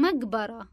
مقبرة.